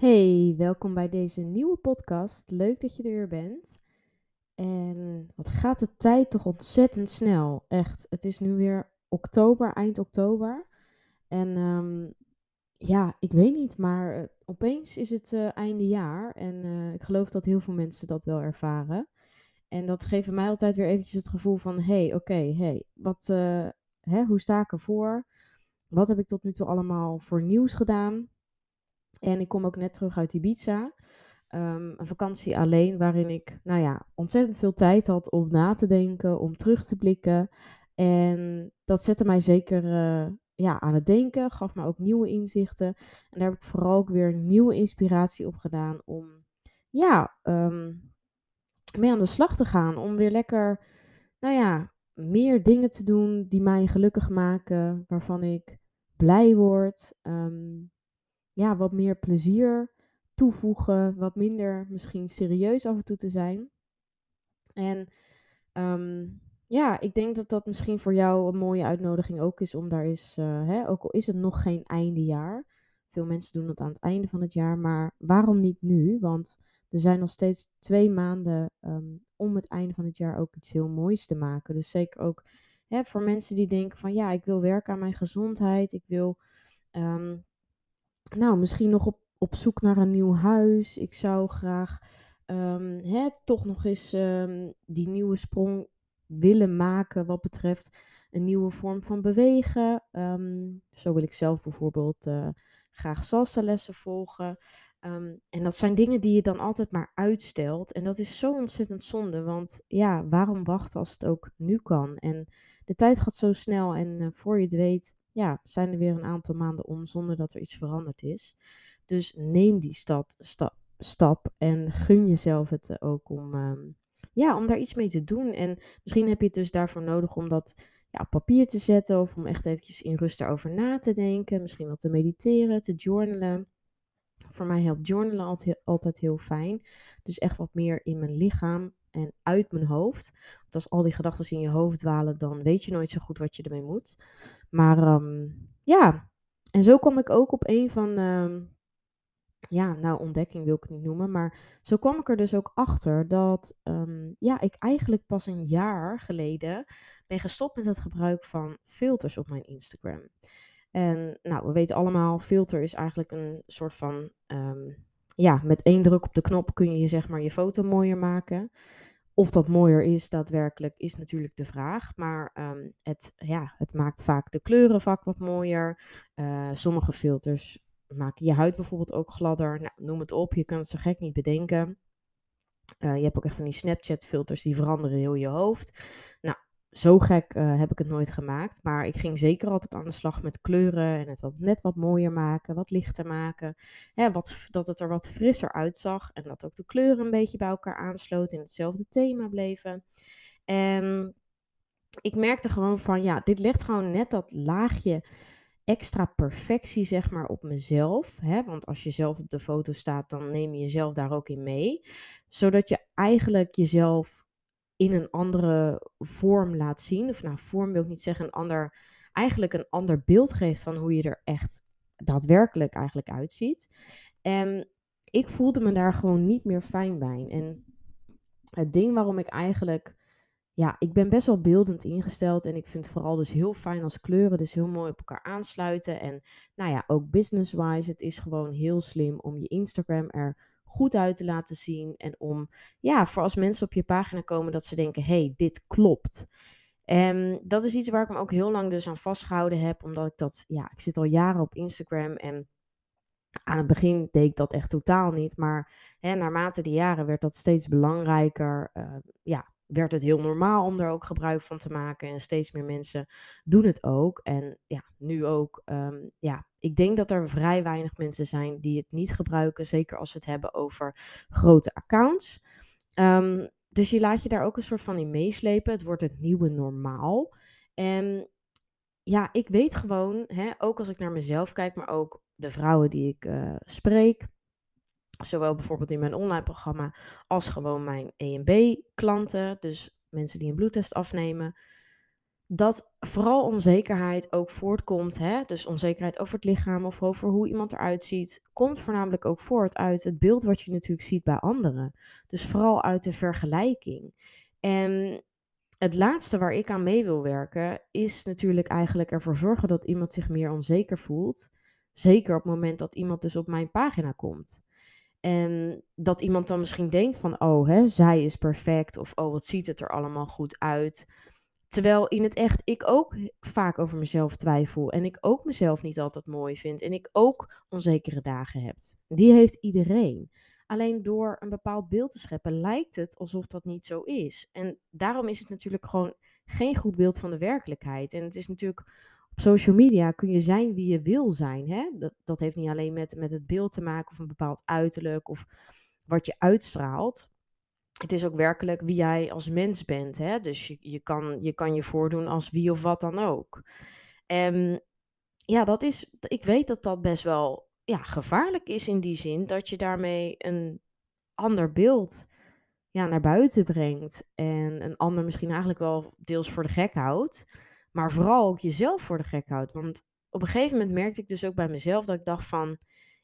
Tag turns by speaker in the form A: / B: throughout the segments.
A: Hey, welkom bij deze nieuwe podcast. Leuk dat je er weer bent. En wat gaat de tijd toch ontzettend snel. Echt, het is nu weer oktober, eind oktober. En ehm, ja, ik weet niet, maar eh, opeens is het uh, einde jaar. En uh, ik geloof dat heel veel mensen dat wel ervaren. En dat geeft mij altijd weer eventjes het gevoel van... hey, oké, hey, wat, hè, hoe sta ik ervoor? Wat heb ik tot nu toe allemaal voor nieuws gedaan? En ik kom ook net terug uit Ibiza. Um, een vakantie alleen, waarin ik, nou ja, ontzettend veel tijd had om na te denken, om terug te blikken. En dat zette mij zeker uh, ja, aan het denken, gaf me ook nieuwe inzichten. En daar heb ik vooral ook weer nieuwe inspiratie op gedaan om, ja, um, mee aan de slag te gaan. Om weer lekker, nou ja, meer dingen te doen die mij gelukkig maken, waarvan ik blij word. Um, ja, wat meer plezier toevoegen, wat minder misschien serieus af en toe te zijn. En ehm, ja, ik denk dat dat misschien voor jou een mooie uitnodiging ook is om daar eens, uh, hè, ook al is het nog geen eindejaar. Veel mensen doen dat aan het einde van het jaar, maar waarom niet nu? Want er zijn nog steeds twee maanden um, om het einde van het jaar ook iets heel moois te maken. Dus zeker ook hè, voor mensen die denken van ja, ik wil werken aan mijn gezondheid, ik wil um, nou, misschien nog op, op zoek naar een nieuw huis. Ik zou graag um, hè, toch nog eens um, die nieuwe sprong willen maken wat betreft een nieuwe vorm van bewegen. Um, zo wil ik zelf bijvoorbeeld uh, graag salsa lessen volgen. en dat zijn dingen die je dan altijd maar uitstelt. En dat is zo ontzettend zonde, want ja, waarom wachten als het ook nu kan? En de tijd gaat zo snel en uh, voor je het weet ja, zijn er weer een aantal maanden om zonder dat er iets veranderd is. Dus neem die stad, stap, stap en gun jezelf het eh, ook om, um, ja, om daar iets mee te doen. En misschien heb je het dus daarvoor nodig om dat ja, op papier te zetten of om echt eventjes in rust erover na te denken. Misschien wel te mediteren, te journalen. Voor mij helpt journalen altijd heel fijn. Dus echt wat meer in mijn lichaam en uit mijn hoofd. Want als al die gedachten in je hoofd dwalen, dan weet je nooit zo goed wat je ermee moet. Maar um, ja, en zo kwam ik ook op een van, um, ja, nou ontdekking wil ik het niet noemen, maar zo kwam ik er dus ook achter dat um, ja, ik eigenlijk pas een jaar geleden ben gestopt met het gebruik van filters op mijn Instagram. En nou, we weten allemaal, filter is eigenlijk een soort van, ja, met één druk op de knop kun je zeg maar je foto mooier maken. Of dat mooier is daadwerkelijk, is natuurlijk de vraag. Maar um, het, ja, het maakt vaak de kleurenvak wat mooier. Uh, sommige filters maken je huid bijvoorbeeld ook gladder. Nou, noem het op, je kunt het zo gek niet bedenken. Uh, je hebt ook echt van die Snapchat-filters die veranderen heel je hoofd. Nou, zo gek uh, heb ik het nooit gemaakt. Maar ik ging zeker altijd aan de slag met kleuren en het wat, net wat mooier maken, wat lichter maken. Ja, wat, dat het er wat frisser uitzag en dat ook de kleuren een beetje bij elkaar aansloten in hetzelfde thema bleven. En ik merkte gewoon van, ja, dit legt gewoon net dat laagje extra perfectie, zeg maar, op mezelf. Hè? Want als je zelf op de foto staat, dan neem je jezelf daar ook in mee. Zodat je eigenlijk jezelf in een andere vorm laat zien. Of nou, vorm wil ik niet zeggen, een ander, eigenlijk een ander beeld geeft van hoe je er echt daadwerkelijk eigenlijk uitziet. En ik voelde me daar gewoon niet meer fijn bij. En het ding waarom ik eigenlijk, ja, ik ben best wel beeldend ingesteld. En ik vind vooral dus heel fijn als kleuren dus heel mooi op elkaar aansluiten. En nou ja, ook business-wise, het is gewoon heel slim om je Instagram er goed uit te laten zien. En om, ja, voor als mensen op je pagina komen, dat ze denken, hey, dit klopt. En dat is iets waar ik me ook heel lang dus aan vastgehouden heb, omdat ik dat, ja, ik zit al jaren op Instagram en aan het begin deed ik dat echt totaal niet, maar hè, naarmate de jaren werd dat steeds belangrijker. Uh, ja, werd het heel normaal om er ook gebruik van te maken. En steeds meer mensen doen het ook. En ja, nu ook. Um, ja, ik denk dat er vrij weinig mensen zijn die het niet gebruiken. Zeker als we het hebben over grote accounts. Um, dus je laat je daar ook een soort van in meeslepen. Het wordt het nieuwe normaal. En ja, ik weet gewoon, hè, ook als ik naar mezelf kijk, maar ook de vrouwen die ik uh, spreek Zowel bijvoorbeeld in mijn online programma als gewoon mijn EMB-klanten. Dus mensen die een bloedtest afnemen. Dat vooral onzekerheid ook voortkomt, hè? dus onzekerheid over het lichaam of over hoe iemand eruit ziet, komt voornamelijk ook voort uit het beeld wat je natuurlijk ziet bij anderen. Dus vooral uit de vergelijking. En het laatste waar ik aan mee wil werken, is natuurlijk eigenlijk ervoor zorgen dat iemand zich meer onzeker voelt. Zeker op het moment dat iemand dus op mijn pagina komt. En dat iemand dan misschien denkt van, oh, hè, zij is perfect. Of, oh, wat ziet het er allemaal goed uit. Terwijl in het echt ik ook vaak over mezelf twijfel. En ik ook mezelf niet altijd mooi vind. En ik ook onzekere dagen heb. Die heeft iedereen. Alleen door een bepaald beeld te scheppen lijkt het alsof dat niet zo is. En daarom is het natuurlijk gewoon geen goed beeld van de werkelijkheid. En het is natuurlijk op social media kun je zijn wie je wil zijn. Hè? Dat, dat heeft niet alleen met, met het beeld te maken of een bepaald uiterlijk of wat je uitstraalt. Het is ook werkelijk wie jij als mens bent. Hè? Dus je, je, kan, je kan je voordoen als wie of wat dan ook. En ja, dat is, ik weet dat dat best wel ja, gevaarlijk is in die zin dat je daarmee een ander beeld ja, naar buiten brengt. En een ander misschien eigenlijk wel deels voor de gek houdt. Maar vooral ook jezelf voor de gek houdt. Want op een gegeven moment merkte ik dus ook bij mezelf dat ik dacht van...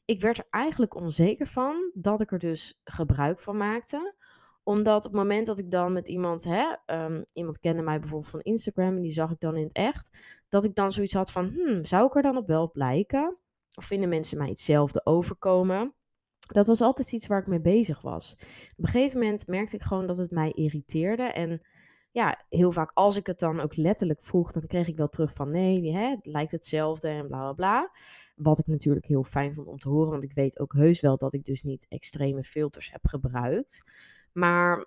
A: Ik werd er eigenlijk onzeker van dat ik er dus gebruik van maakte omdat op het moment dat ik dan met iemand, hè, um, iemand kende mij bijvoorbeeld van Instagram en die zag ik dan in het echt, dat ik dan zoiets had van, hmm, zou ik er dan op wel op lijken? Of vinden mensen mij hetzelfde overkomen? Dat was altijd iets waar ik mee bezig was. Op een gegeven moment merkte ik gewoon dat het mij irriteerde. En ja, heel vaak als ik het dan ook letterlijk vroeg, dan kreeg ik wel terug van nee, hè, het lijkt hetzelfde en bla bla bla. Wat ik natuurlijk heel fijn vond om te horen, want ik weet ook heus wel dat ik dus niet extreme filters heb gebruikt. Maar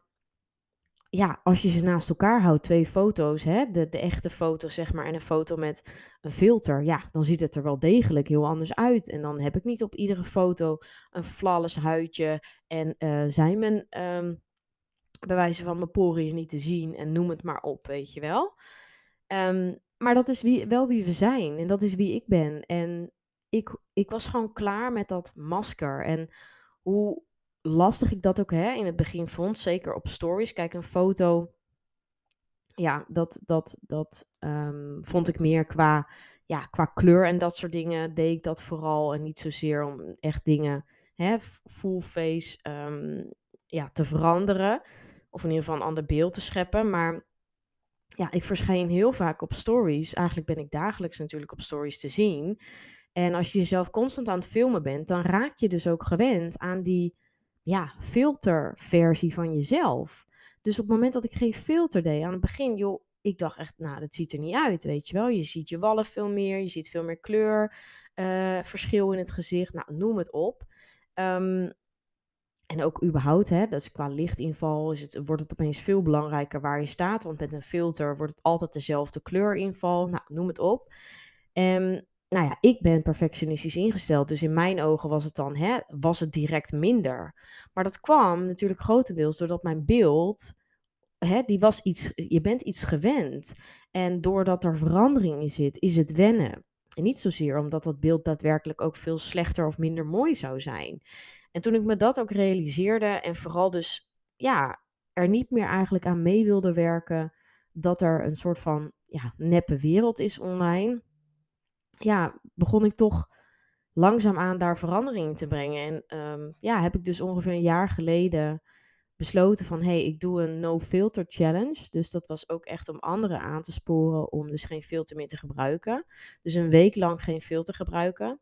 A: ja, als je ze naast elkaar houdt, twee foto's, hè, de, de echte foto zeg maar en een foto met een filter, ja, dan ziet het er wel degelijk heel anders uit. En dan heb ik niet op iedere foto een flawless huidje en uh, zijn mijn, um, bij wijze van mijn poriën niet te zien en noem het maar op, weet je wel. Um, maar dat is wie, wel wie we zijn en dat is wie ik ben. En ik, ik was gewoon klaar met dat masker en hoe lastig ik dat ook hè, in het begin vond. Zeker op stories. Kijk, een foto. Ja, dat, dat, dat um, vond ik meer qua, ja, qua kleur en dat soort dingen. Deed ik dat vooral. En niet zozeer om echt dingen hè, full face um, ja, te veranderen. Of in ieder geval een ander beeld te scheppen. Maar ja, ik verscheen heel vaak op stories. Eigenlijk ben ik dagelijks natuurlijk op stories te zien. En als je jezelf constant aan het filmen bent, dan raak je dus ook gewend aan die ja, filterversie van jezelf. Dus op het moment dat ik geen filter deed aan het begin, joh, ik dacht echt, nou, dat ziet er niet uit, weet je wel. Je ziet je wallen veel meer, je ziet veel meer kleur, uh, verschil in het gezicht, nou, noem het op. Um, en ook überhaupt, hè, dus qua lichtinval is het, wordt het opeens veel belangrijker waar je staat. Want met een filter wordt het altijd dezelfde kleurinval, nou, noem het op. En nou ja, ik ben perfectionistisch ingesteld. Dus in mijn ogen was het dan, hè, was het direct minder. Maar dat kwam natuurlijk grotendeels doordat mijn beeld, hè, die was iets, je bent iets gewend. En doordat er verandering in zit, is het wennen. En niet zozeer omdat dat beeld daadwerkelijk ook veel slechter of minder mooi zou zijn. En toen ik me dat ook realiseerde en vooral dus, ja, er niet meer eigenlijk aan mee wilde werken dat er een soort van ja, neppe wereld is online ja, begon ik toch langzaamaan daar verandering in te brengen. En um, ja, heb ik dus ongeveer een jaar geleden besloten van... hé, hey, ik doe een no-filter challenge. Dus dat was ook echt om anderen aan te sporen om dus geen filter meer te gebruiken. Dus een week lang geen filter gebruiken.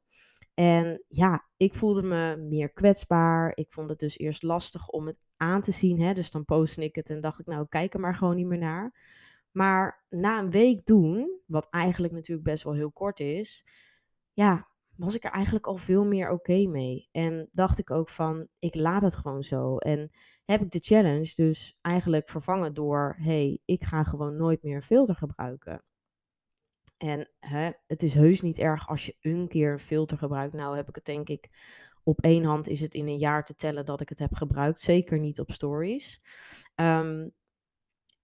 A: En ja, ik voelde me meer kwetsbaar. Ik vond het dus eerst lastig om het aan te zien. Hè? Dus dan postte ik het en dacht ik, nou, kijk er maar gewoon niet meer naar. Maar na een week doen, wat eigenlijk natuurlijk best wel heel kort is, ja, was ik er eigenlijk al veel meer oké mee. En dacht ik ook van, ik laat het gewoon zo. En heb ik de challenge dus eigenlijk vervangen door, hey, ik ga gewoon nooit meer filter gebruiken. En hè, het is heus niet erg als je een keer een filter gebruikt. Nou heb ik het denk ik op één hand is het in een jaar te tellen dat ik het heb gebruikt. Zeker niet op stories. Um,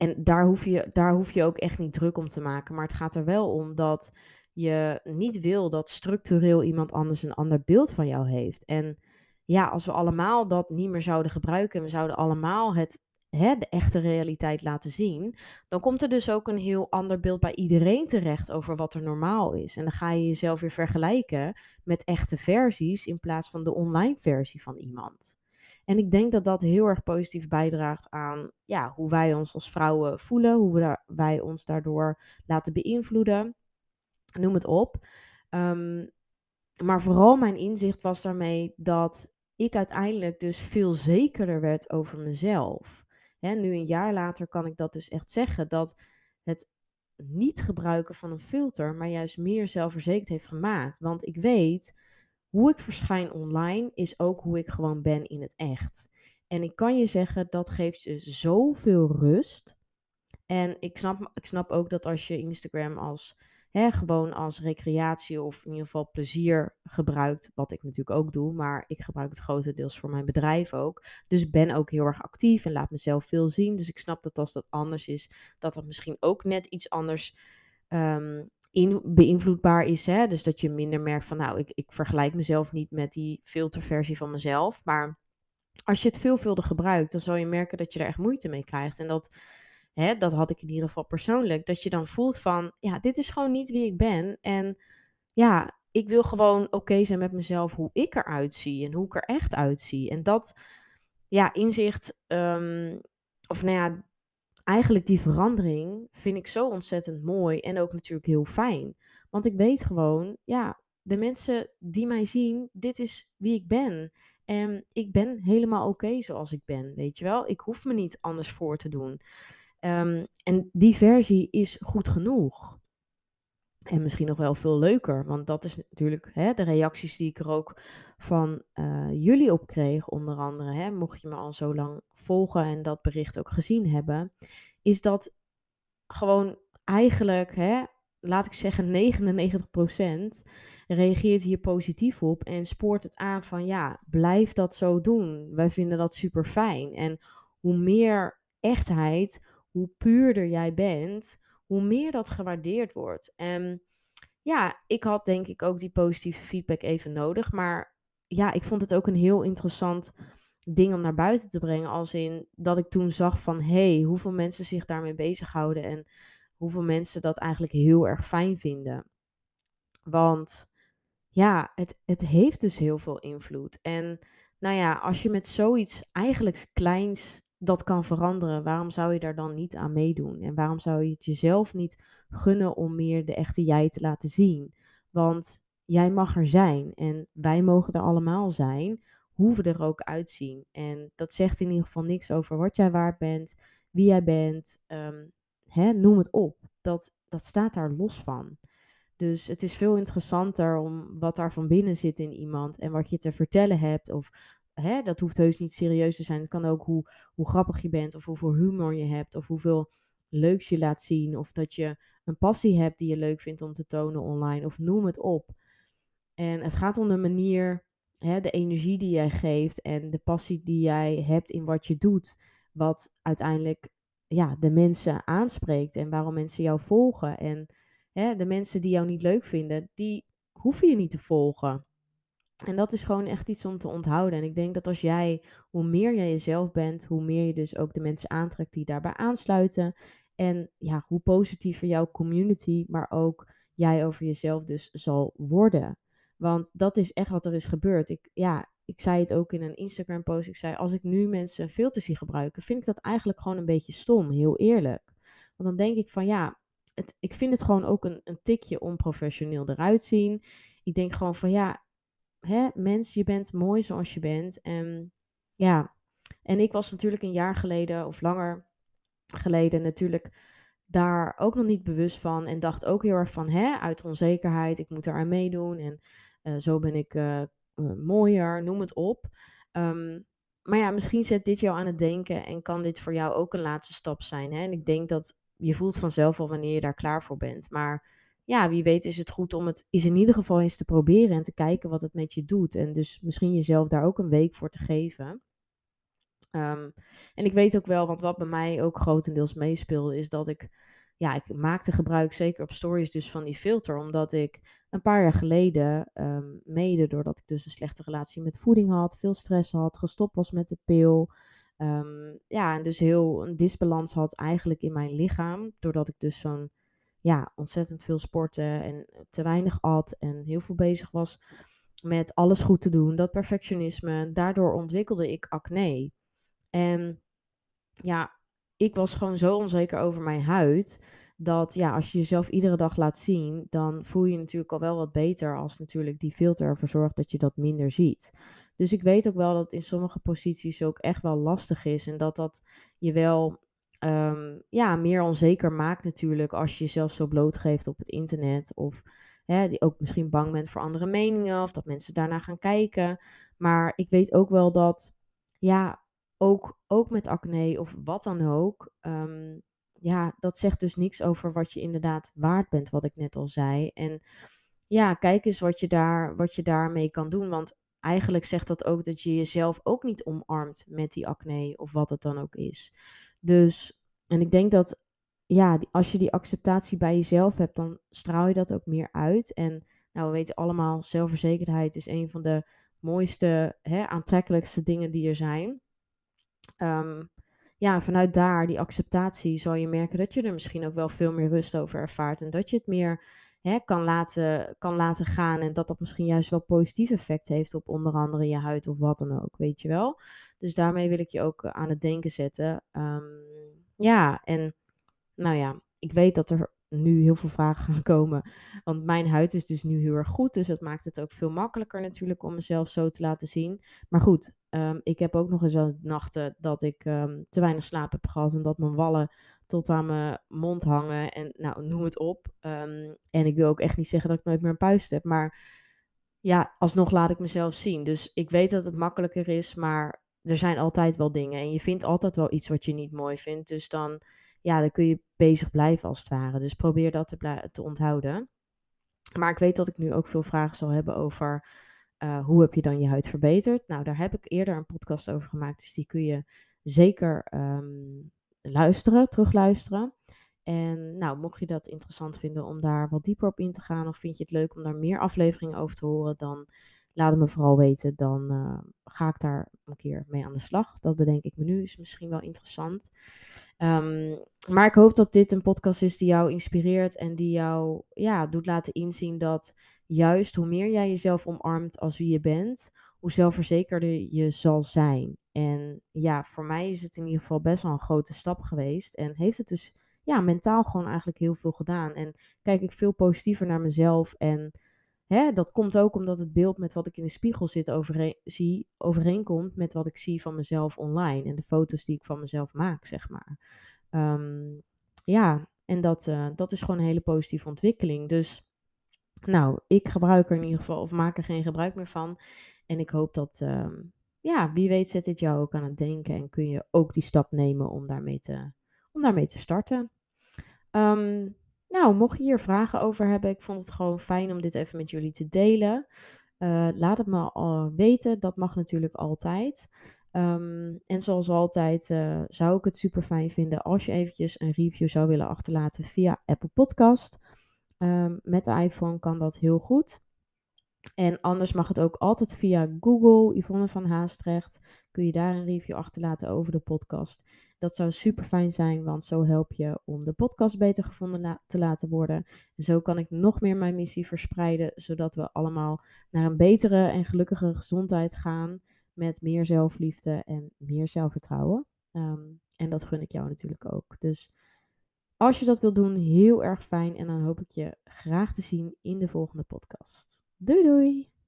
A: en daar hoef, je, daar hoef je ook echt niet druk om te maken. Maar het gaat er wel om dat je niet wil dat structureel iemand anders een ander beeld van jou heeft. En ja, als we allemaal dat niet meer zouden gebruiken en we zouden allemaal het hè, de echte realiteit laten zien, dan komt er dus ook een heel ander beeld bij iedereen terecht over wat er normaal is. En dan ga je jezelf weer vergelijken met echte versies in plaats van de online versie van iemand. En ik denk dat dat heel erg positief bijdraagt aan ja, hoe wij ons als vrouwen voelen, hoe wij ons daardoor laten beïnvloeden. Noem het op. Ehm, maar vooral mijn inzicht was daarmee dat ik uiteindelijk dus veel zekerder werd over mezelf. Hè, nu een jaar later kan ik dat dus echt zeggen, dat het niet gebruiken van een filter, maar juist meer zelfverzekerd heeft gemaakt. Want ik weet, hoe ik verschijn online is ook hoe ik gewoon ben in het echt. En ik kan je zeggen, dat geeft je zoveel rust. En ik snap, ik snap ook dat als je Instagram als hè, gewoon als recreatie of in ieder geval plezier gebruikt. Wat ik natuurlijk ook doe, maar ik gebruik het grotendeels voor mijn bedrijf ook. Dus ben ook heel erg actief en laat mezelf veel zien. Dus ik snap dat als dat anders is, dat dat misschien ook net iets anders um, in, beïnvloedbaar is. Hè? Dus dat je minder merkt van, nou, ik, ik vergelijk mezelf niet met die filterversie van mezelf. Maar als je het veelvuldig gebruikt, dan zal je merken dat je er echt moeite mee krijgt. En dat hè, dat had ik in ieder geval persoonlijk, dat je dan voelt van, ja, dit is gewoon niet wie ik ben. En ja, ik wil gewoon oké zijn met mezelf hoe ik eruit zie en hoe ik er echt uitzie. En dat, ja, inzicht, um, of nou ja, eigenlijk die verandering vind ik zo ontzettend mooi en ook natuurlijk heel fijn. Want ik weet gewoon, ja, de mensen die mij zien, dit is wie ik ben. En ik ben helemaal oké zoals ik ben, weet je wel. Ik hoef me niet anders voor te doen. Um, en die versie is goed genoeg. En misschien nog wel veel leuker, want dat is natuurlijk hè, de reacties die ik er ook van uh, jullie op kreeg, onder andere. Hè, mocht je me al zo lang volgen en dat bericht ook gezien hebben, is dat gewoon eigenlijk, hè, laat ik zeggen, 99% reageert hier positief op en spoort het aan van ja, blijf dat zo doen. Wij vinden dat super fijn. En hoe meer echtheid, hoe puurder jij bent, hoe meer dat gewaardeerd wordt. En ja, ik had denk ik ook die positieve feedback even nodig. Maar ja, ik vond het ook een heel interessant ding om naar buiten te brengen. Als in dat ik toen zag van hé, hey, hoeveel mensen zich daarmee bezighouden. En hoeveel mensen dat eigenlijk heel erg fijn vinden. Want ja, het, het heeft dus heel veel invloed. En nou ja, als je met zoiets eigenlijk kleins dat kan veranderen, waarom zou je daar dan niet aan meedoen? En waarom zou je het jezelf niet gunnen om meer de echte jij te laten zien? Want jij mag er zijn en wij mogen er allemaal zijn, hoe we er ook uitzien. En dat zegt in ieder geval niks over wat jij waard bent, wie jij bent, ehm, hè, noem het op. Dat, dat staat daar los van. Dus het is veel interessanter om wat daar van binnen zit in iemand en wat je te vertellen hebt of hè, dat hoeft heus niet serieus te zijn. Het kan ook hoe, hoe grappig je bent, of hoeveel humor je hebt, of hoeveel leuks je laat zien, of dat je een passie hebt die je leuk vindt om te tonen online, of noem het op. En het gaat om de manier, hè, de energie die jij geeft en de passie die jij hebt in wat je doet, wat uiteindelijk ja, de mensen aanspreekt en waarom mensen jou volgen. En hè, de mensen die jou niet leuk vinden, die hoeven je niet te volgen. En dat is gewoon echt iets om te onthouden. En ik denk dat als jij, hoe meer jij jezelf bent, hoe meer je dus ook de mensen aantrekt die daarbij aansluiten. En ja, hoe positiever jouw community, maar ook jij over jezelf dus zal worden. Want dat is echt wat er is gebeurd. Ik, ja, ik zei het ook in een Instagram post. Ik zei, als ik nu mensen filters zie gebruiken, vind ik dat eigenlijk gewoon een beetje stom, heel eerlijk. Want dan denk ik van ja, het, ik vind het gewoon ook een, een tikje onprofessioneel eruit zien. Ik denk gewoon van ja, hè, mens, je bent mooi zoals je bent. En ja, en ik was natuurlijk een jaar geleden of langer geleden natuurlijk daar ook nog niet bewust van. En dacht ook heel erg van, hè, uit onzekerheid, ik moet aan meedoen. En uh, zo ben ik uh, mooier, noem het op. Um, maar ja, misschien zet dit jou aan het denken en kan dit voor jou ook een laatste stap zijn. Hè? En ik denk dat je voelt vanzelf al wanneer je daar klaar voor bent. Maar ja, wie weet is het goed om het is in ieder geval eens te proberen en te kijken wat het met je doet. En dus misschien jezelf daar ook een week voor te geven. Um, en ik weet ook wel, want wat bij mij ook grotendeels meespeelde, is dat ik, ja, ik maakte gebruik zeker op stories dus van die filter, omdat ik een paar jaar geleden, um, mede doordat ik dus een slechte relatie met voeding had, veel stress had, gestopt was met de pil, Ehm, ja, en dus heel een disbalans had eigenlijk in mijn lichaam. Doordat ik dus zo'n ja, ontzettend veel sporten en te weinig at en heel veel bezig was met alles goed te doen, dat perfectionisme. Daardoor ontwikkelde ik acne. En ja, ik was gewoon zo onzeker over mijn huid. Dat ja, als je jezelf iedere dag laat zien, dan voel je je natuurlijk al wel wat beter als natuurlijk die filter ervoor zorgt dat je dat minder ziet. Dus ik weet ook wel dat in sommige posities ook echt wel lastig is. En dat dat je wel Ehm, ja, meer onzeker maakt natuurlijk als je jezelf zo blootgeeft op het internet. Of hè, die ook misschien bang bent voor andere meningen of dat mensen daarna gaan kijken. Maar ik weet ook wel dat, ja, ook, ook met acne of wat dan ook. Ehm, ja, dat zegt dus niks over wat je inderdaad waard bent, wat ik net al zei. En ja, kijk eens wat je, daar, wat je daarmee kan doen. Want eigenlijk zegt dat ook dat je jezelf ook niet omarmt met die acne of wat het dan ook is. Dus, en ik denk dat, ja, als je die acceptatie bij jezelf hebt, dan straal je dat ook meer uit. En nou, we weten allemaal, zelfverzekerdheid is een van de mooiste, hè, aantrekkelijkste dingen die er zijn. Um, ja, vanuit daar, die acceptatie, zal je merken dat je er misschien ook wel veel meer rust over ervaart. En dat je het meer kan, laten, kan laten gaan. En dat dat misschien juist wel positief effect heeft op onder andere je huid of wat dan ook, weet je wel. Dus daarmee wil ik je ook eh, aan het denken zetten. Ehm, ja, en nou ja, ik weet dat er nu heel veel vragen gaan komen. Want mijn huid is dus nu heel erg goed. Dus dat maakt het ook veel makkelijker natuurlijk om mezelf zo te laten zien. Maar goed, ehm, ik heb ook nog eens wel nachten dat ik ehm, te weinig slaap heb gehad. En dat mijn wallen tot aan mijn mond hangen. En nou, noem het op. Ehm, en ik wil ook echt niet zeggen dat ik nooit meer een puist heb. Maar ja, alsnog laat ik mezelf zien. Dus ik weet dat het makkelijker is. Maar er zijn altijd wel dingen. En je vindt altijd wel iets wat je niet mooi vindt. Dus dan ja, dan kun je bezig blijven als het ware. Dus probeer dat te, te onthouden. Maar ik weet dat ik nu ook veel vragen zal hebben over uh, hoe heb je dan je huid verbeterd. Nou, daar heb ik eerder een podcast over gemaakt, dus die kun je zeker um, luisteren, terugluisteren. En nou, mocht je dat interessant vinden om daar wat dieper op in te gaan, of vind je het leuk om daar meer afleveringen over te horen, dan laat het me vooral weten. Dan uh, ga ik daar een keer mee aan de slag. Dat bedenk ik me nu, is misschien wel interessant. Um, maar ik hoop dat dit een podcast is die jou inspireert en die jou ja, doet laten inzien dat juist hoe meer jij jezelf omarmt als wie je bent, hoe zelfverzekerder je zal zijn. En ja, voor mij is het in ieder geval best wel een grote stap geweest. En heeft het dus ja, mentaal gewoon eigenlijk heel veel gedaan. En kijk ik veel positiever naar mezelf. En hè, dat komt ook omdat het beeld met wat ik in de spiegel zit overeen, zie, overeenkomt met wat ik zie van mezelf online. En de foto's die ik van mezelf maak, zeg maar. Um, ja, en dat, uh, dat is gewoon een hele positieve ontwikkeling. Dus nou, ik gebruik er in ieder geval, of maak er geen gebruik meer van. En ik hoop dat, uh, ja, wie weet zet dit jou ook aan het denken. En kun je ook die stap nemen om daarmee te, om daarmee te starten. Um, nou, mocht je hier vragen over hebben, ik vond het gewoon fijn om dit even met jullie te delen. Uh, laat het me uh, weten, dat mag natuurlijk altijd. Um, en zoals altijd uh, zou ik het super fijn vinden als je eventjes een review zou willen achterlaten via Apple Podcast. Um, met de iPhone kan dat heel goed. En anders mag het ook altijd via Google, Yvonne van Haastrecht. Kun je daar een review achterlaten over de podcast. Dat zou super fijn zijn, want zo help je om de podcast beter gevonden te laten worden. En zo kan ik nog meer mijn missie verspreiden, zodat we allemaal naar een betere en gelukkigere gezondheid gaan. Met meer zelfliefde en meer zelfvertrouwen. Um, en dat gun ik jou natuurlijk ook. Dus als je dat wilt doen, heel erg fijn. En dan hoop ik je graag te zien in de volgende podcast. Doei doei!